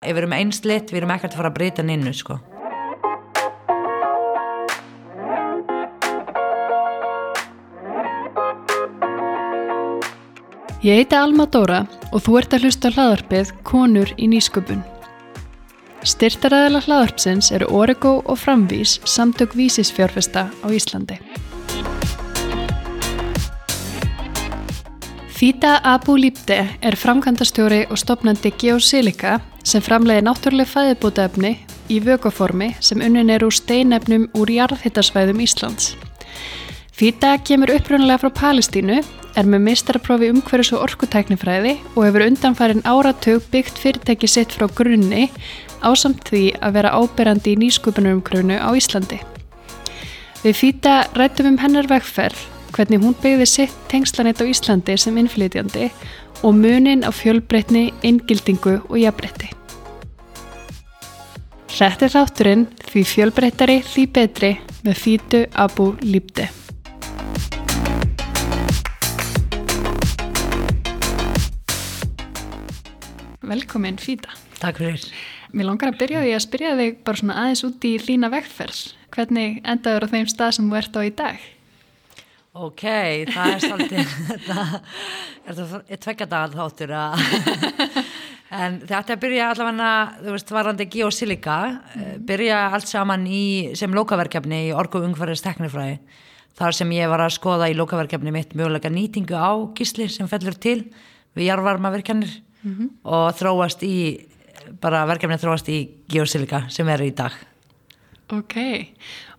Ef við erum einslitt, við erum ekkert að fara að breyta ninnu sko. Ég heiti Alma Dóra og þú ert að hlusta hlaðarpið Konur í nýsköpun. Styrtaræðala hlaðarpsins eru Origo og Framvís samtök vísisfjárfesta á Íslandi. Fita Abu Lípte er framkvæmdastjóri og stopnandi Geosilica sem framleiði náttúrulega fæðibútaefni í vökuformi sem unnin er úr steinefnum úr jarðhittasvæðum Íslands. Fita kemur upprunnulega frá Palestínu er með mistaraprófi umhverjus og orkutæknifræði og hefur undanfærin áratug byggt fyrirtæki sitt frá grunni ásamt því að vera áberandi í nýsköpunarumgrunu á Íslandi. Við fýta rættum um hennar vegferð, hvernig hún byggði sitt tengslanett á Íslandi sem innflytjandi og munin á fjölbreytni, inngildingu og jafnbreytti. Hrættir þátturinn því fjölbreyttari því betri með fýtu Abu Lípti. Velkomin Fýta. Takk fyrir. Mér langar að byrja því að spyrja þig bara svona aðeins út í þína vegferð. Hvernig endaður á þeim stað sem þú ert á í dag? Ok, það er svolítið, þetta er tveggjadagal þáttur að, en þetta byrja allavega, þú veist, varandi geosilika, mm. byrja allt saman í, sem lokaverkefni í orgu ungverðis teknifræði. Þar sem ég var að skoða í lokaverkefni mitt mögulega nýtingu á gísli sem fellur til við jarvarmaverkjanir mm -hmm. og þróast í bara verkefni þróast í geosilika sem er í dag Ok,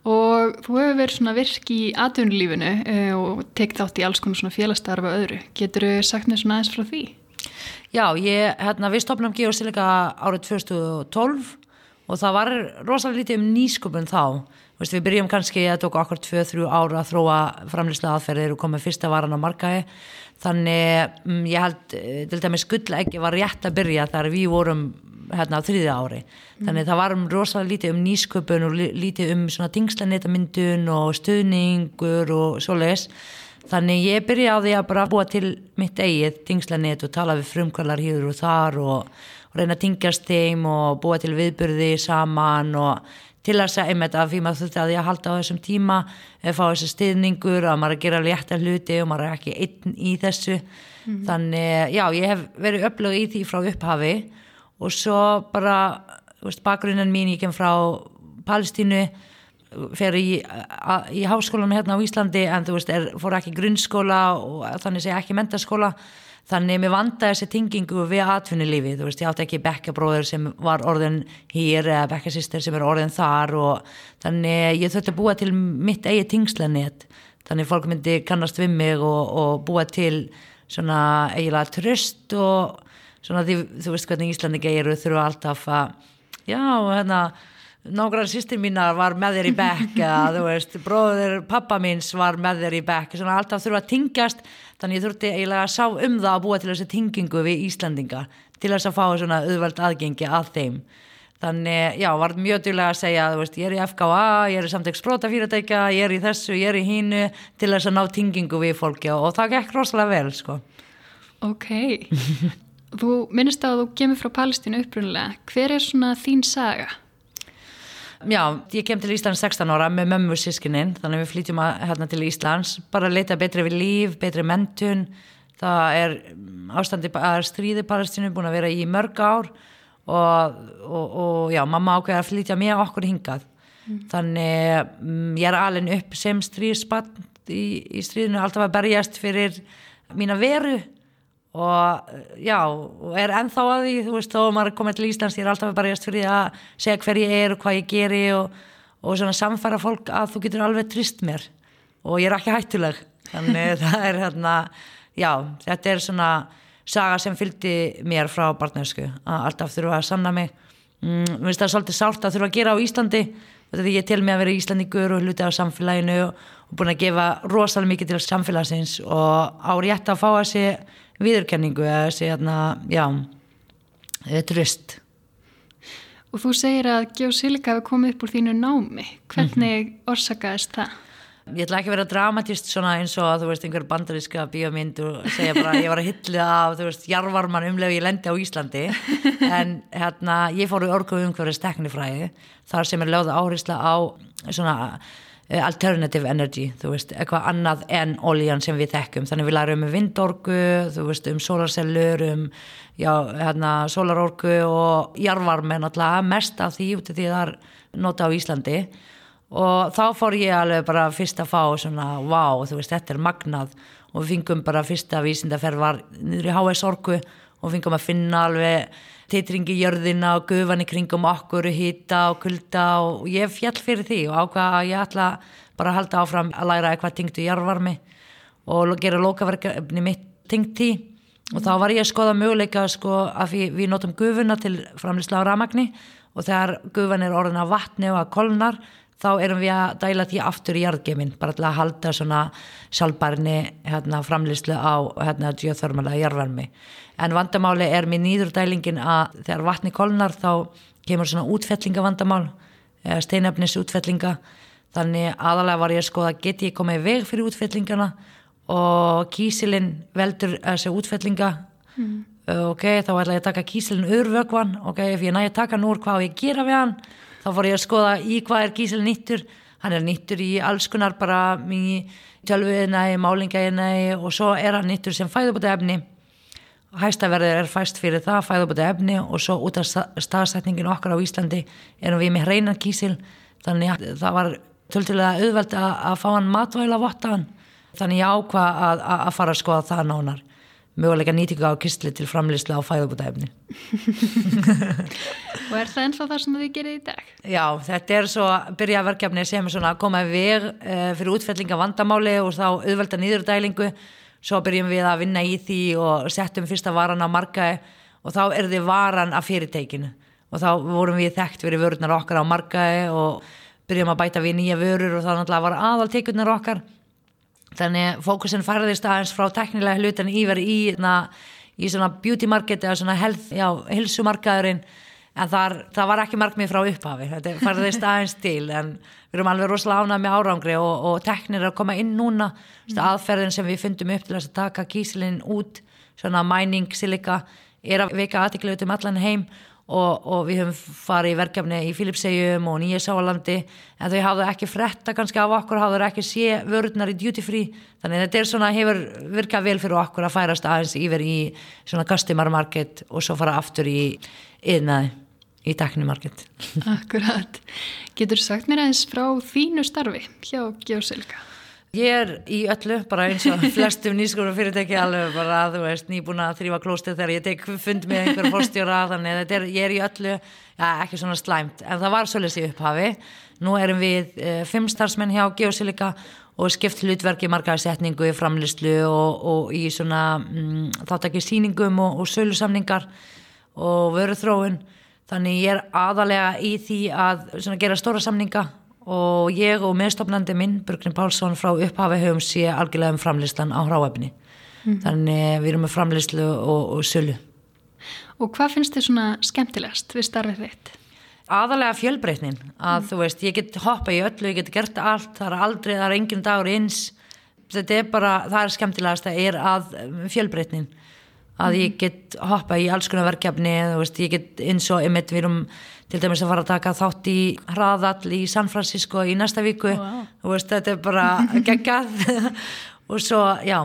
og þú hefur verið svona virk í atvinnulífinu uh, og tekt þátt í alls konar svona félagstarfa öðru, getur þú sagt mér svona aðeins frá því? Já, ég, hérna, við stopnum geosilika árið 2012 og það var rosalega lítið um nýsköpun þá. Vist, við byrjum kannski að tóka okkur 2-3 ára að þróa framlýslega aðferðir og koma fyrsta varan á markaði. Þannig um, ég held eh, til dæmis skullækki var rétt að byrja þar við vorum hérna á þriðja ári mm. þannig það var um rosalega lítið um nýsköpun og lítið um svona tingslanettamyndun og stuðningur og svoleiðis þannig ég byrja á því að bara búa til mitt eigið tingslanet og tala við frumkvælar hér og þar og, og reyna að tingjast þeim og búa til viðbyrði saman og til að segja einmitt að því maður þurfti að ég að halda á þessum tíma eða fá þessu stiðningur að maður er að gera létta hluti og maður er ekki einn í þessu mm. þannig já ég hef verið upplög í því frá upphafi og svo bara bakgrunnen mín ég kem frá Palestínu fer í, í háskólanum hérna á Íslandi en þú veist er, fór ekki grunnskóla og þannig segja ekki mentaskóla þannig mér vandaði þessi tingingu við atvinnulífi, þú veist ég átti ekki bekkabróður sem var orðin hér eða bekkasýster sem er orðin þar og þannig ég þurfti að búa til mitt eigi tingslanett, þannig fólk myndi kannast við mig og, og búa til svona eiginlega tröst og svona því þú veist hvernig Íslandi geir og þurfa alltaf að já hérna nákvæmlega sýstir mínar var með þér í bekk eða þú veist, bróður pappa míns var með þér í bekk, svona alltaf þurfa að tingjast, þannig ég þurfti eiginlega að sá um það að búa til þessi tingingu við Íslandinga, til þess að fá svona auðveld aðgengi að þeim. Þannig, já, var mjög djúlega að segja þú veist, ég er í FKA, ég er í samtæk sprótafyrirtækja, ég er í þessu, ég er í hínu til þess að ná tingingu við fólki og það gekk rosalega vel, sko. Ok, þú minnist að þú kemur frá Palestínu upprunlega, hver er svona þín saga? Já, ég kem til Íslands 16 ára með mömmu sískininn, þannig að við flytjum að, hérna til Íslands, bara að leita betri við líf, betri mentun, það er mm, ástandi að stríði Palestínu búin að vera í mörg ár. Og, og, og já, mamma ákveði að flytja mig okkur hingað, mm. þannig um, ég er alveg upp sem stríðspann í, í stríðinu, alltaf að berjast fyrir mína veru og já, og er ennþá að því þú veist, þó maður er komið til Íslands ég er alltaf bara jæst fyrir að segja hver ég er og hvað ég geri og, og svona samfæra fólk að þú getur alveg trist mér. Og ég er ekki hættuleg þannig það er hérna já, þetta er svona saga sem fylgdi mér frá barnösku að alltaf þurfa að sanna mig. Mm, mér finnst það svolítið sált að þurfa að gera á Íslandi þetta ég tel mig að vera Íslandingur og hluti á samfélaginu og, og búin að gefa rosalega mikið til samfélagsins og á rétt að fá að sé viðurkenningu eða þessi hérna, já, tröst. Og þú segir að geosilika hefur komið upp úr þínu námi. Hvernig mm -hmm. orsakaðist það? ég ætla ekki að vera dramatist svona eins og þú veist einhver bandaríska bíómynd og segja bara ég var að hylla af þú veist jarvarman umlegu ég lendi á Íslandi en hérna ég fór í orgu umhverfið steknifræði þar sem er lögða áhersla á svona eh, alternative energy, þú veist, eitthvað annað en oljan sem við þekkum, þannig við lærum um vindorgu, þú veist, um solarsellur, um, já, hérna solarorgu og jarvarmen alltaf, mest af því út af því það er nota á Íslandi. Og þá fór ég alveg bara fyrst að fá svona, wow, þú veist, þetta er magnað. Og við fingum bara fyrsta vísindaferð var niður í HS orgu og fingum að finna alveg titringi jörðina og gufan í kringum okkur hýta og kulda og ég fjall fyrir því og ákvað að ég ætla bara að halda áfram að læra eitthvað tingtu jarvarmi og gera lokaverkefni mitt tingt tí og þá var ég að skoða möguleika sko að við, við notum gufuna til framlýsla á ramagni og þegar gufan er orðin að vatni og að kolnar þá erum við að dæla því aftur í jarðgemin bara til að halda svona sjálfbærni hérna, framlýslu á hérna, geothermalega jarðvarmi. En vandamáli er með nýðurdælingin að þegar vatni kolnar þá kemur svona útfellingavandamál eða steinöfnis útfellinga þannig aðalega var ég að skoða get ég komið veg fyrir útfellingana? Og kísilinn veldur þessi útfellinga. Mm. ok, þá ætla ég að taka kísilinn urvögvan ok, ef ég næði að taka núr hvað ég gera við hann þá fór ég að skoða í hvað er kísil nýttur. Hann er nýttur í alls konar bara í tjálfuðinægi, málingaðinægi og svo er hann nýttur sem fæðubóta efni hæstaverðir er fæst fyrir það fæðubóta efni og svo út af staðsetningin okkar á Íslandi erum við með hreinan kísil þannig að það var töltilega auðvelt að, að fá hann matvæla vottaðan þannig ég ákvað að, að fara að skoða það nánar möguleika nýtinga á kistli til framleysla á fæðubútaefni Og er það ennþá það sem þið gerir í dag? Já, þetta er svo byrjaverkefni sem er svona að koma við e, fyrir útfellinga vandamáli og þá auðvelda nýðurdælingu svo byrjum við að vinna í því og settum fyrsta varan á markaði og þá er þið varan af fyrirteikinu og þá vorum við þekkt fyrir vörurnar okkar á markaði og byrjum að bæta við nýja vörur og þá náttúrulega var aðal teikunar okkar þannig fókusin færðist aðeins frá teknilega hlutan yfir í, í svona beauty market eða svona hilsumarkaðurinn en þar, það var ekki markmið frá upphafi. Þetta færðist aðeins til en við erum alveg rosalega ánað með árangri og, og teknir að koma inn núna. Mm. aðferðin sem við fundum upp til að taka kísilinn út svona mining silika er að veika aðtiklu um allan heim og, og við höfum farið í verkefni í Filipsegjum og Nýjasáalandi en þau hafðu ekki fretta kannski af okkur hafðu ekki sé vörðnar í duty free. Þannig þetta er svona, hefur virkað vel fyrir okkur að færast aðeins yfir í svona customer market og svo fara aftur í yðnaði í teknimarket Akkurat, getur sagt mér aðeins frá þínu starfi hjá Gjósilka? Ég er í öllu, bara eins og flestum nýskóru fyrirtæki alveg bara þú veist nýbúin að þrýfa klóstið þegar ég tek fund með einhver fórstjóra þannig. Að er, ég er í öllu, já ekki svona slæmt en það var svolítið upphafi. Nú erum við e, fimm starfsmenn hjá Geosilika og skipt hlutverki markaðsetningu í framlýslu og, og í svona mm, þáttakir síningum og, og sölusamningar og vöru þróun þannig ég er aðalega í því að gera stóra samninga og ég og meðstofnandi minn, Burgrin Pálsson frá upphafi höfum sé algjörlega um framleyslan á hráefni mm. þannig við erum með framleyslu og, og sölu Og hvað finnst þið svona skemmtilegast við starfið þitt? Aðalega fjölbreytnin að mm. þú veist, ég get hoppa í öllu, ég get gert allt það er aldrei, það er engin dagur eins þetta er bara, það er skemmtilegast það er að fjölbreytnin að ég get hoppa í alls konar verkefni, veist, ég get eins og einmitt við erum til dæmis að fara að taka þátt í hraðall í San Francisco í næsta viku. Wow. veist, þetta er bara geggjað. Og svo já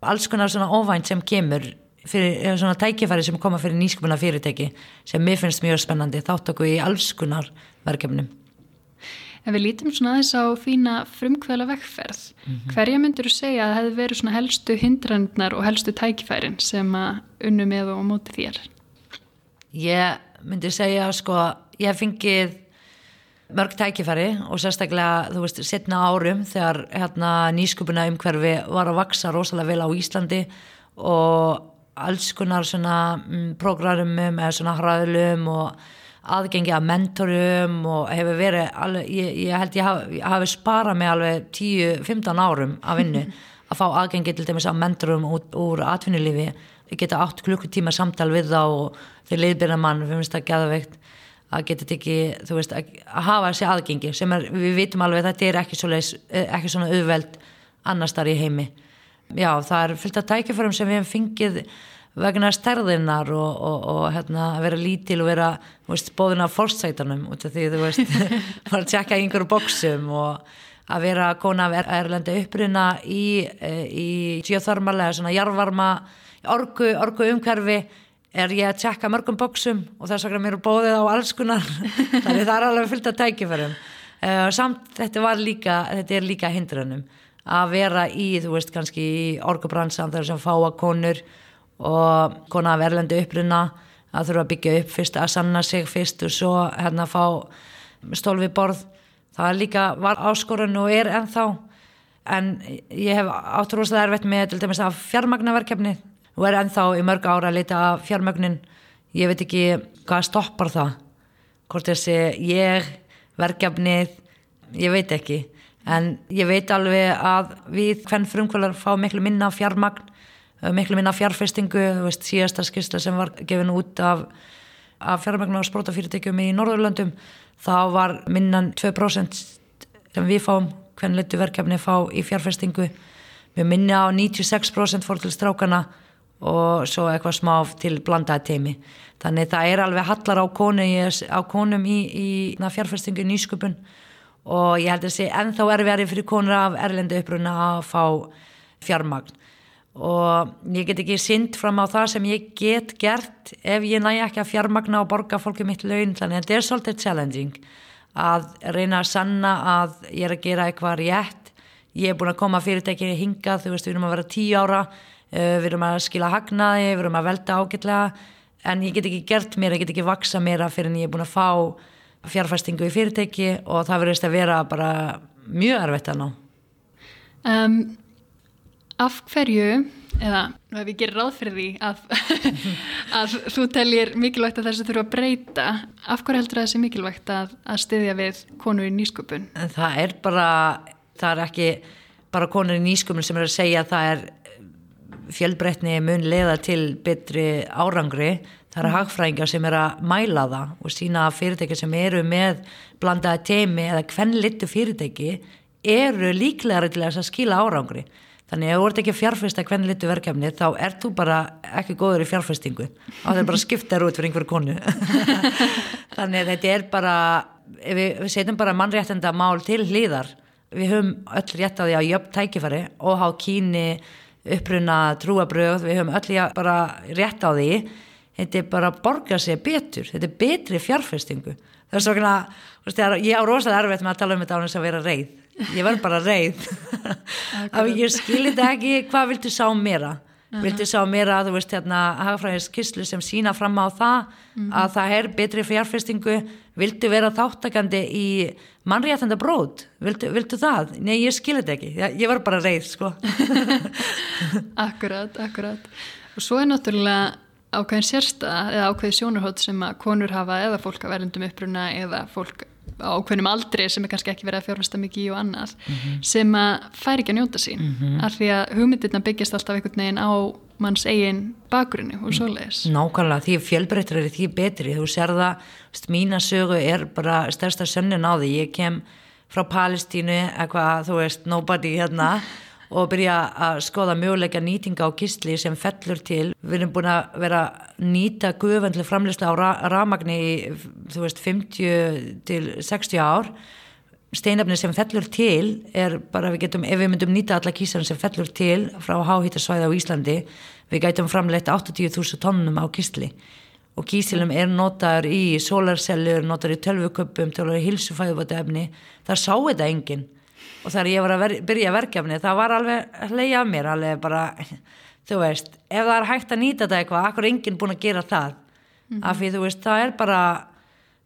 alls konar svona óvænt sem kemur fyrir svona tækifæri sem koma fyrir nýskupuna fyrirtæki sem mér finnst mjög spennandi þátt okkur í alls konar verkefnum En við lítum svona aðeins á þína frumkvæla vekkferð. Mm -hmm. Hverja myndur þú segja að það hefði verið svona helstu hindrandnar og helstu tækifærin sem að unnu með og móti þér? Ég myndi segja sko ég fengið mörg tækifæri og sérstaklega þú veist setna árum þegar hérna, nýskupuna umhverfi var að vaksa rosalega vel á Íslandi og alls konar svona mm, prógramum eða svona hraðlum og aðgengi að mentorum og hefur verið alveg, ég, ég held ég hafi, hafi sparað mig alveg 10-15 árum að vinnu að fá aðgengi til dæmis að mentorum út úr atvinnulífi ég geta 8 klukkutíma samtal við þá og þeir leiðbyrja mann, við finnst það gæða veikt að geta ekki, þú veist, að, að hafa þessi aðgengi sem er, við vitum alveg þetta er ekki, svoleiðis, eh, ekki svona auðveld annars þar í heimi. Já, það er fylgt að tækiförum sem við hefum fengið vegna stærðinnar og, og, og hérna, vera lítil og vera veist, bóðin af fórstsætanum út af því þú veist, fara að tjekka einhverju bóksum og að vera kona af erlenda uppruna í, eh, í geothermalega svona jarvarma orgu, orgu umhverfi er ég að tjekka mörgum bóksum og þess vegna mér er bóðið á allskunar þannig það er alveg fyllt að tækiförum uh, samt þetta var líka þetta er líka hindrunum að vera í, þú veist, kannski í orgubransan þar sem fáa konur og kona af erlendu uppruna að þurfa að byggja upp fyrst að sanna sig fyrst og svo hérna að fá stólfi borð. Það líka var áskorun og er ennþá. En ég hef átturúslega erfitt með til dæmis að fjármagnaverkefni og er ennþá í mörg ára að leita að fjármögnin. Ég veit ekki hvað stoppar það. Hvort þessi ég verkefnið, ég veit ekki. En ég veit alveg að við hvern frumkvölar fá miklu minna fjármagn, miklu minna fjárfestingu, þú veist, síðasta skysla sem var gefin út af, af fjármagn og sprótafyrirtækjum í Norðurlöndum þá var minnan 2% sem við fáum hvern litu verkefni fá í fjárfestingu. Við minna á 96% fór til strákana og svo eitthvað smá til blandaði teimi þannig það er alveg hallar á, konu, á konum í, í fjárfæstingu nýsköpun. Og ég held að sé ennþá er verið fyrir konur af erlendu uppruna að fá fjármagn og ég get ekki synd fram á það sem ég get gert ef ég næ ekki að fjármagna og borga fólki mitt laun þannig að þetta er svolítið challenging að reyna að sanna að ég er að gera eitthvað rétt ég er búin að koma fyrirtækið hingað, þú veist við erum að vera tíu ára Uh, við erum að skila hagnaði, við erum að velta ágætlega en ég get ekki gert mér, ég get ekki vaksa mér að fyrir en ég er búin að fá fjárfæstingu í fyrirtæki og það verðist að vera bara mjög erfitt að ná. Um, af hverju, eða ef ég gerir ráð fyrir því að, að þú teljir mikilvægt að þessu þurfa að breyta, af hverju heldur það þessi mikilvægt að, að styðja við konur í nýsköpun? Það er bara, það er ekki bara konur í nýsköpun sem er að segja að það er fjölbreytni mun leiða til betri árangri það eru mm. hagfræðingar sem er að mæla það og sína fyrirtæki sem eru með blandaði teimi eða hvernlittu fyrirtæki eru líklega til að skila árangri þannig ef þú ert ekki fjárfesta hvernlittu verkefni þá ert þú bara ekki góður í fjárfestingu. Og það er bara skiptar út fyrir einhverju konu. Þannig þetta er bara við, við setjum bara mannréttenda mál til hlýðar við höfum öll rétt á því að jöfn tækifari og há kíni uppruna trúabröð, við höfum öll bara rétt á því. Þetta er bara að borga sig betur. Þetta er betri fjárfestingu. Það er svona, ég á rosalega erfitt með að tala um þetta á þess að vera reið ég verð bara reið. Af ég skilir þetta ekki, hvað viltu sá mér að Uh -huh. viltu sá mér að þú veist hérna hagafræðis kyslu sem sína fram á það uh -huh. að það er betri fjárfestingu? Viltu vera þáttakandi í mannréttanda bróð viltu, viltu það? Nei ég skilur þetta ekki. Ég, ég var bara reið sko. Akkurat, akkurat. Og svo er náttúrulega ákveðin sérsta eða ákveði sjónarhótt sem að konur hafa eða fólk að verðundum uppruna eða fólk á hvernig aldri sem er kannski ekki verið að fjárfesta mikið í og annað mm -hmm. sem að fær ekki að njóta sín mm -hmm. af því að hugmyndirna byggjast alltaf einhvern veginn á manns eigin bakgrunni og svoleiðis. Nákvæmlega, því fjölbreyttur er því betri, þú sér það mína sögu er bara stærsta sönnin á því, ég kem frá Palestínu, eitthvað, þú veist nobody hérna og byrja að skoða möguleika nýtinga á kistli sem fellur til. Við erum búin að vera nýta guðvendli framlista á ra ramagni í þú veist 50 til 60 ár. Steinafni sem fellur til er bara við getum, ef við myndum nýta alla kísarinn sem fellur til frá háhýttarsvæði á Íslandi, við gætum framleitt 80.000 tónnum á kistli og kísilum er notaður í solarsellur, notaður í tölvuköpum, tölvuköpum, hilsufæðubötu það sá þetta enginn og þegar ég var að ver byrja verkefni það var alveg hleyja af mér alveg bara, þú veist ef það er hægt að nýta þetta eitthvað, akkur er enginn búin að gera það? Mm -hmm. af því þú veist, það er bara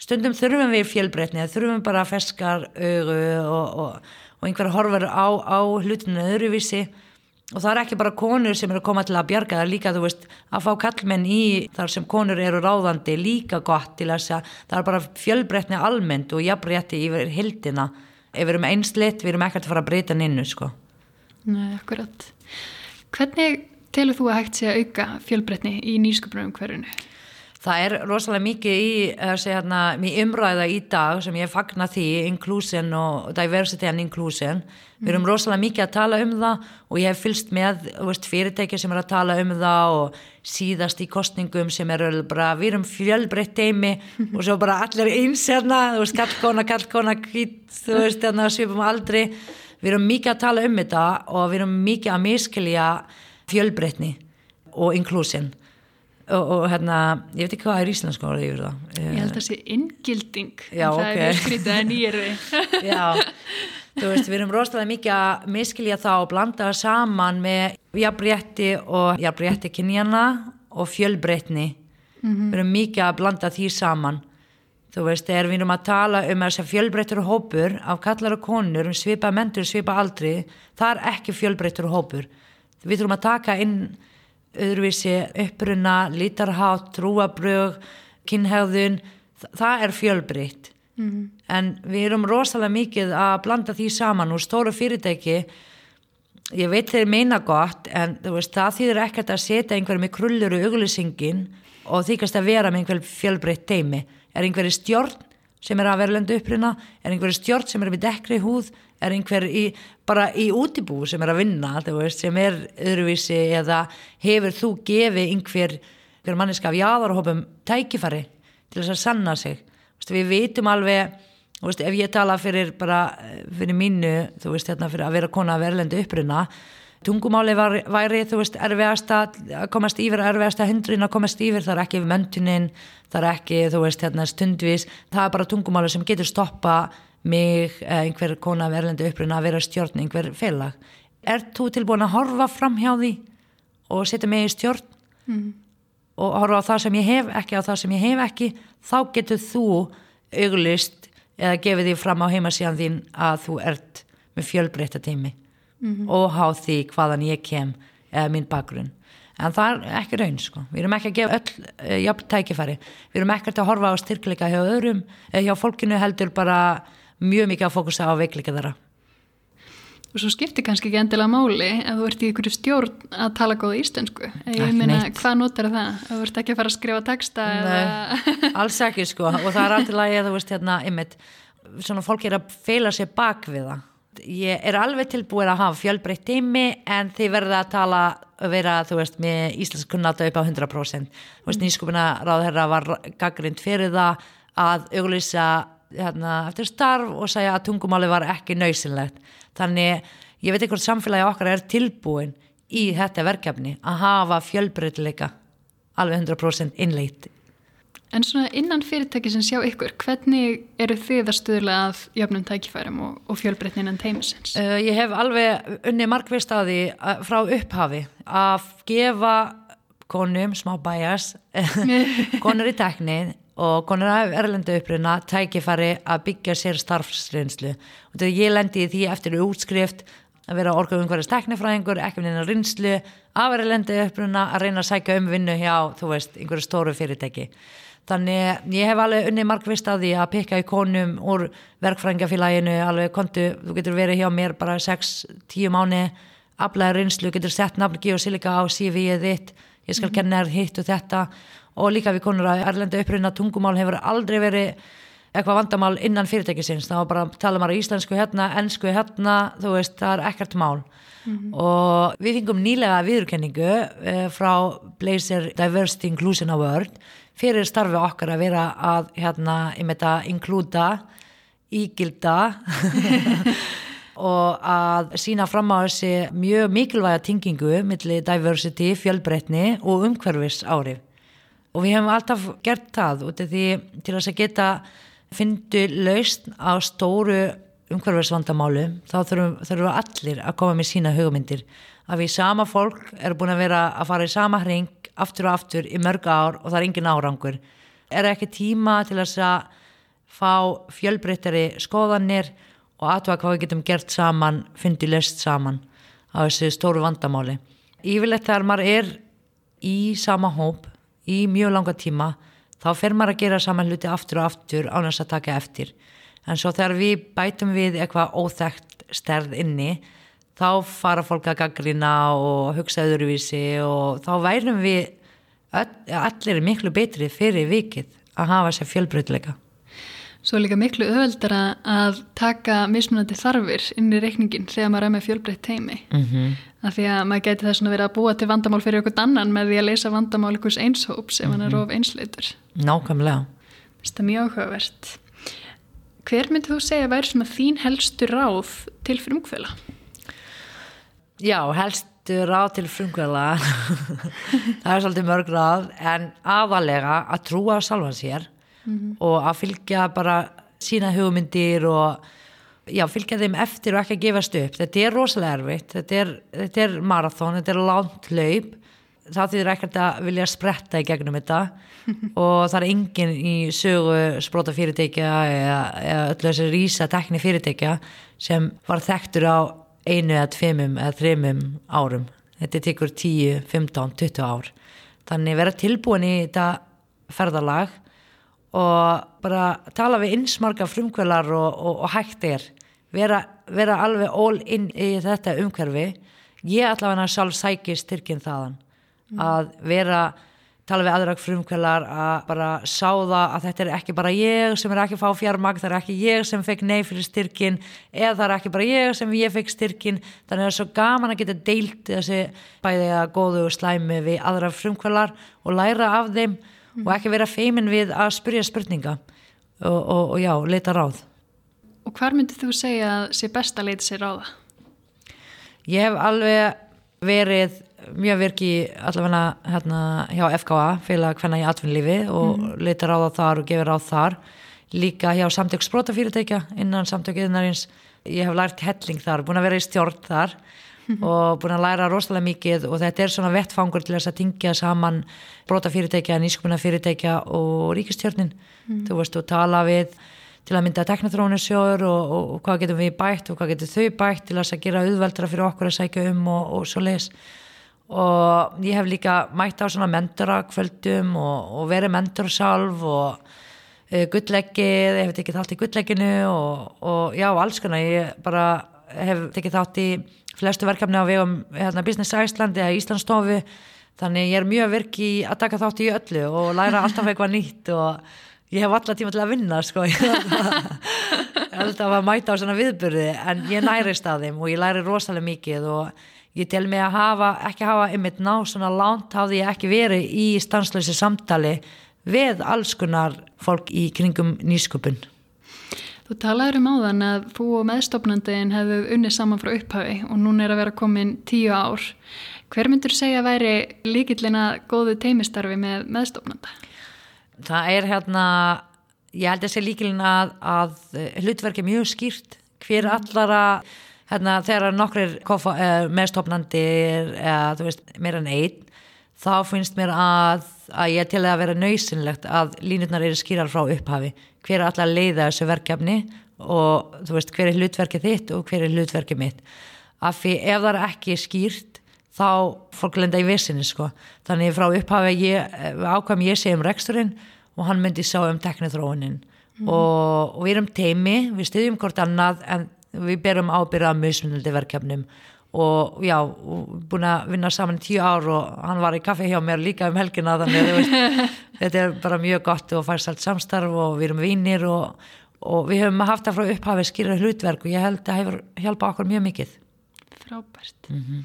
stundum þurfum við fjölbreytni þurfum bara feskar augu og, og, og einhver horfur á, á hlutinu öðruvísi. Og það er ekki bara konur sem eru að koma til að bjarga það er líka, þú veist, að fá kallmenn í þar sem konur eru ráðandi líka gott til að segja, það er bara fjölbreytni almennt og jafnrétti yfir hildina ef við erum einsleitt, við erum ekkert að fara að breyta ninnu sko. Nei, akkurat. Hvernig telur þú að hægt sé að auka fjölbreytni í nýsköpunum hverjunu? Það er rosalega mikið í, þessi, hérna, í umræða í dag sem ég fagna því, inclusion og diversity and inclusion. Við erum rosalega mikið að tala um það og ég hef fylst með veist, fyrirtæki sem er að tala um það og síðast í kostningum sem eru bara, við erum fjölbreytt teimi og svo bara allir eins hérna, þú veist, kallkona, kallkona, kvitt, þú veist, hérna, svipum aldrei. Við erum mikið að tala um þetta og við erum mikið að miskilja fjölbreytni og inclusion og, og hérna, ég veit ekki hvað er íslensk orðið yfir það. Ég held að það sé inngilding. Já, en það ok. er skrítið en ég er Já, þú veist, við erum rosalega mikið að miskilja það og blanda það saman með jafnrétti og jafnrétti kynjana og fjölbreytni. Við erum mikið að blanda því saman. Þú veist, þegar við erum að tala um þess að fjölbreyttur hópur af kallar og konur um svipa mentur, svipa aldri það er ekki fjölbreyttur hópur. Við þurfum að taka inn öðruvísi uppruna, lítarhátt trúabrög, kynhegðun þa- það er fjölbreytt. En við erum rosalega mikið að blanda því saman og stóru fyrirtæki. Ég veit þeir meina gott en veist, það þýðir ekkert að setja einhverjum með krullur og auglýsingin og þykast að vera með einhver fjölbreytt teimi er einhverju stjórn sem er að vera lendu uppruna, er einhverju stjórn sem er með dekkri húð, er einhver í, bara í útibú sem er að vinna veist, sem er öðruvísi eða hefur þú gefið einhver, einhver manneska af jáðarhópum tækifæri til þess að sanna sig? Veist, við vitum alveg veist, ef ég tala fyrir bara eh, fyrir mínu, þú veist, hérna fyrir að vera kona af erlendu uppruna tungumáli var, væri, þú veist, erfiðasta að komast yfir, erfiðasta hundrin að komast yfir, það er ekki möntunin það er ekki, þú veist, hérna stundvis það er bara tungumáli sem getur stoppa mig, eh, einhver kona af erlendu uppruna að vera stjórn, einhver félag. Er þú tilbúin að horfa fram hjá því og setja mig í stjórn? Og horfa á það sem ég hef ekki á það sem ég hef ekki? Þá getur þú auglist eða gefið því fram á heimasíðan þín að þú ert með fjölbreytta tími og há því hvaðan ég kem eða mín bakgrunn. En það er ekki raun sko. Við erum ekki að gefa öll uh, jafn tækifæri. Við erum ekkert að horfa á styrkleika hjá öðrum eða hjá fólkinu heldur bara mjög mikið að fókusa á veikleika þeirra. Og svo skiptir kannski ekki endilega máli ef þú ert í ykkur stjórn að tala góða íslensku. Ég meina, hvað notar það? þú ert ekki að fara að skrifa texta eða... Nei, alls ekki sko. Og það er alltaf lagi að þú veist hérna einmitt, svona fólk er að feila sér bak við það ég er alveg tilbúin að hafa fjölbreytt tími en þið verða að tala að vera þú veist með íslensk kunnata upp á 100% þú veist nýskupina ráðherra var gaggrind fyrir það að auglýsa hérna, eftir starf og segja að tungumáli var ekki nöysinlegt þannig ég veit einhvern samfélagi okkar er tilbúin í þetta verkefni að hafa fjölbreytileika alveg 100% innleitt En svona innan fyrirtæki sem sjá ykkur, hvernig eru þið að stuðla að jöfnum tækifærum og, og fjölbreytni innan teimisins? Uh, ég hef alveg unni markvist á því uh, frá upphafi að gefa konum, smá bæjas, konur í tekni og konur af erlendu uppruna tækifæri að byggja sér starfsreynslu. Ég lendi því eftir útskrift að vera orkuð umhverjast teknifræðingur, ekki minna reynslu af erlendu uppruna að reyna að sækja um vinnu hjá, þú veist, einhverju stóru fyrirtæki. Þannig ég hef alveg unni markvist á því að pikka í konum úr verkfrængafélaginu, alveg kontu, þú getur verið hjá mér bara 6-10 mánu, aflæður reynslu, getur sett nafn geosilika á CV-ið þitt, ég skal kenna þér hitt og þetta. Og líka við konur að erlenda uppruna tungumál hefur aldrei verið eitthvað vandamál innan fyrirtækisins, þá bara tala maður íslensku hérna, ennsku hérna, þú veist, það er ekkert mál. Og við fengum nýlega viðurkenningu eh, frá Blazer Diversity Inclusion Award fyrir starfi okkar að vera að hérna, ég með þetta inklúta ígilda og að sína fram á þessi mjög mikilvæga tingingu milli diversity, fjölbreytni og umhverfis árið og við hefum alltaf gert það út af því til þess að geta fyndu laust á stóru umhverfisvandamálu þá þurfum, þurfum allir að koma með sína hugmyndir að við sama fólk er búin að vera að fara í sama hring aftur og aftur í mörg ár og það er engin árangur. Er ekki tíma til að fá fjölbreyttari skoðanir og aðtöða hvað við getum gert saman fyndi löst saman á þessu stóru vandamáli? Yfirleitt þegar maður er í sama hóp í mjög langa tíma þá fer maður að gera saman hluti aftur og aftur án þess að taka eftir. En svo þegar við bætum við eitthvað óþekkt stærð inni þá fara fólk að gaggrina og hugsa öðruvísi og þá værum við öll, allir miklu betri fyrir vikið að hafa sér fjölbreytileika Svo er líka miklu öðveldara að taka mismunandi þarfir inn í reikningin þegar maður er með fjölbreytt teimi. Mm -hmm. Af því að maður geti þess að vera að búa til vandamál fyrir okkur annan með því að leysa vandamál einhvers einshóps ef mm -hmm. hann er of einsleitur. Nákvæmlega. Þetta er mjög áhugavert. Hver myndið þú segja væri sem að þín helstu ráð til frumkvöla? Já, helstu ráð til frumkvöla. það er svolítið mörg ráð en aðalega að trúa á salvan sér mm -hmm. og að fylgja bara sína hugmyndir og já, fylgja þeim eftir og ekki að gefast upp þetta er rosalega erfitt, þetta er, þetta er marathón, þetta er langt laup þá þýðir ekkert að vilja spretta í gegnum þetta og það er enginn í sögu spróta fyrirtækja eða, eða öllu þessi rísa tekni fyrirtækja sem var þekktur á einu eða tveimum eða þreimum árum. Þetta tekur 10, 15, 20 ár. Þannig vera tilbúin í þetta ferðalag og bara tala við einsmarga frumkvölar og, og, og hægt er. Vera, vera alveg all in í þetta umhverfi. Ég hana sjálf sækir styrkinn þaðan. Mm. að vera tala við aðra frumkvölar að bara sá það að þetta er ekki bara ég sem er ekki að fá fjármagn, það er ekki ég sem fekk nei fyrir styrkinn eða það er ekki bara ég sem ég fekk styrkinn þannig að það er svo gaman að geta deilt þessi bæði að góðu og slæmi við aðra frumkvölar og læra af þeim mm. og ekki vera feimin við að spyrja spurninga og, og, og já, leita ráð Og hvar myndið þú segja að sé best að leita sér ráða? Ég hef alveg verið mjög virki allavega hérna hjá FKA félag hvernig í atvinnlífi og mm. leita ráða þar og gefa ráð þar. Líka hjá samtök sprótafyrirtækja innan samtökiðinarins ég hef lært helling þar, búin að vera í stjórn þar og búin að læra rosalega mikið og þetta er svona vettfangur til þess að tingja saman brótafyrirtækja, nýskumunafyrirtækja og ríkistjörnin mm. þú veist, og tala við til að mynda teknotrónusjóður og, og, og hvað getum við bætt og hvað getum þau bætt til að gera auðveldra fyrir okkur að sækja um og, og svo les og ég hef líka mætt á svona mentorakvöldum og verið mentor sjálf og uh, gullleggið, ég hef tekið þátt í gulllegginu og já, alls konar, ég bara hef tekið þátt í flestu verkefni á vegum hérna, Business Iceland eða Íslandsstofu. Þannig ég er mjög virki að taka þátt í öllu og læra alltaf eitthvað nýtt og ég hef alltaf tíma til að vinna sko. Ég held að mæta á svona viðbyrði en ég nærist að þeim og ég læri rosalega mikið og ég tel mig að hafa, ekki hafa einmitt ná svona lánt hafði ég ekki verið í stanslösi samtali við alls konar fólk í kringum nýsköpun Þú talaður um áðan að þú og meðstofnandin hefðu unnið saman frá upphafi og núna er að vera komin tíu ár. Hver myndur segja að væri líkillina góðu teimistarfi með meðstofnanda? Það er hérna, ég held að segja líkillina að, að hlutverk er mjög skýrt. Hver allara, hérna þegar nokkur meðstofnandi er, veist, meira en einn, þá finnst mér að, að ég til að vera nöysinlegt að línutnar eru skýrar frá upphafi. Hver er alltaf að leiða þessu verkefni og veist hver er hlutverkið þitt og hver er hlutverkið mitt. Af því ef það er ekki skýrt þá fólk lenda í vissinni sko. Þannig frá upphafi ákvæm ég sé um reksturinn og hann myndi sá um teknithróunin mm. og, og við erum teimi, við styðjum hvort annað en við berum ábyrða musmunaldi verkefnum og já, búin að vinna saman tíu ár og hann var í kaffi hjá mér líka um helgina þannig að þetta er bara mjög gott og færst allt samstarf og við erum vinnir og, og við höfum haft það frá upphafi skýra hlutverk og ég held að hefur hjálpað okkur mjög mikið Frábært mm -hmm.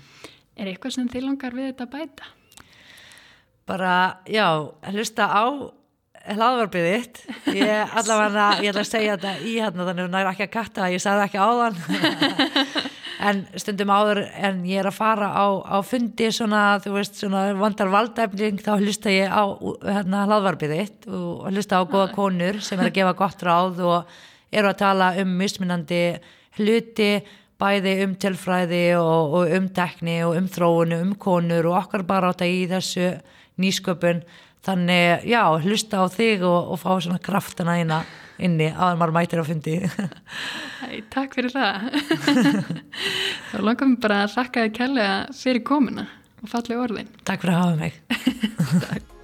Er eitthvað sem þið langar við þetta bæta? Bara, já, hlusta á hlaðvarpið þitt. Ég allavega, ég ætla að segja þetta í hérna þannig að það er ekki að katta, ég sagði ekki á þann en stundum áður en ég er að fara á, á fundi svona, þú veist, svona vandar valdæfning þá hlusta ég á hérna hlaðvarpið þitt og hlusta á goða konur sem er að gefa gott ráð og eru að tala um mismunandi hluti bæði um tilfræði og, og um tekni og um þróunu, um konur og okkar bara átta í þessu nýsköpun þannig, já, hlusta á þig og, og fá svona kraftana eina inni að maður mætir að fundi. Æ, Takk fyrir það. Þá langar mér bara að þakka þið kærlega fyrir komuna og falli orðin. Takk fyrir að hafa mig. Takk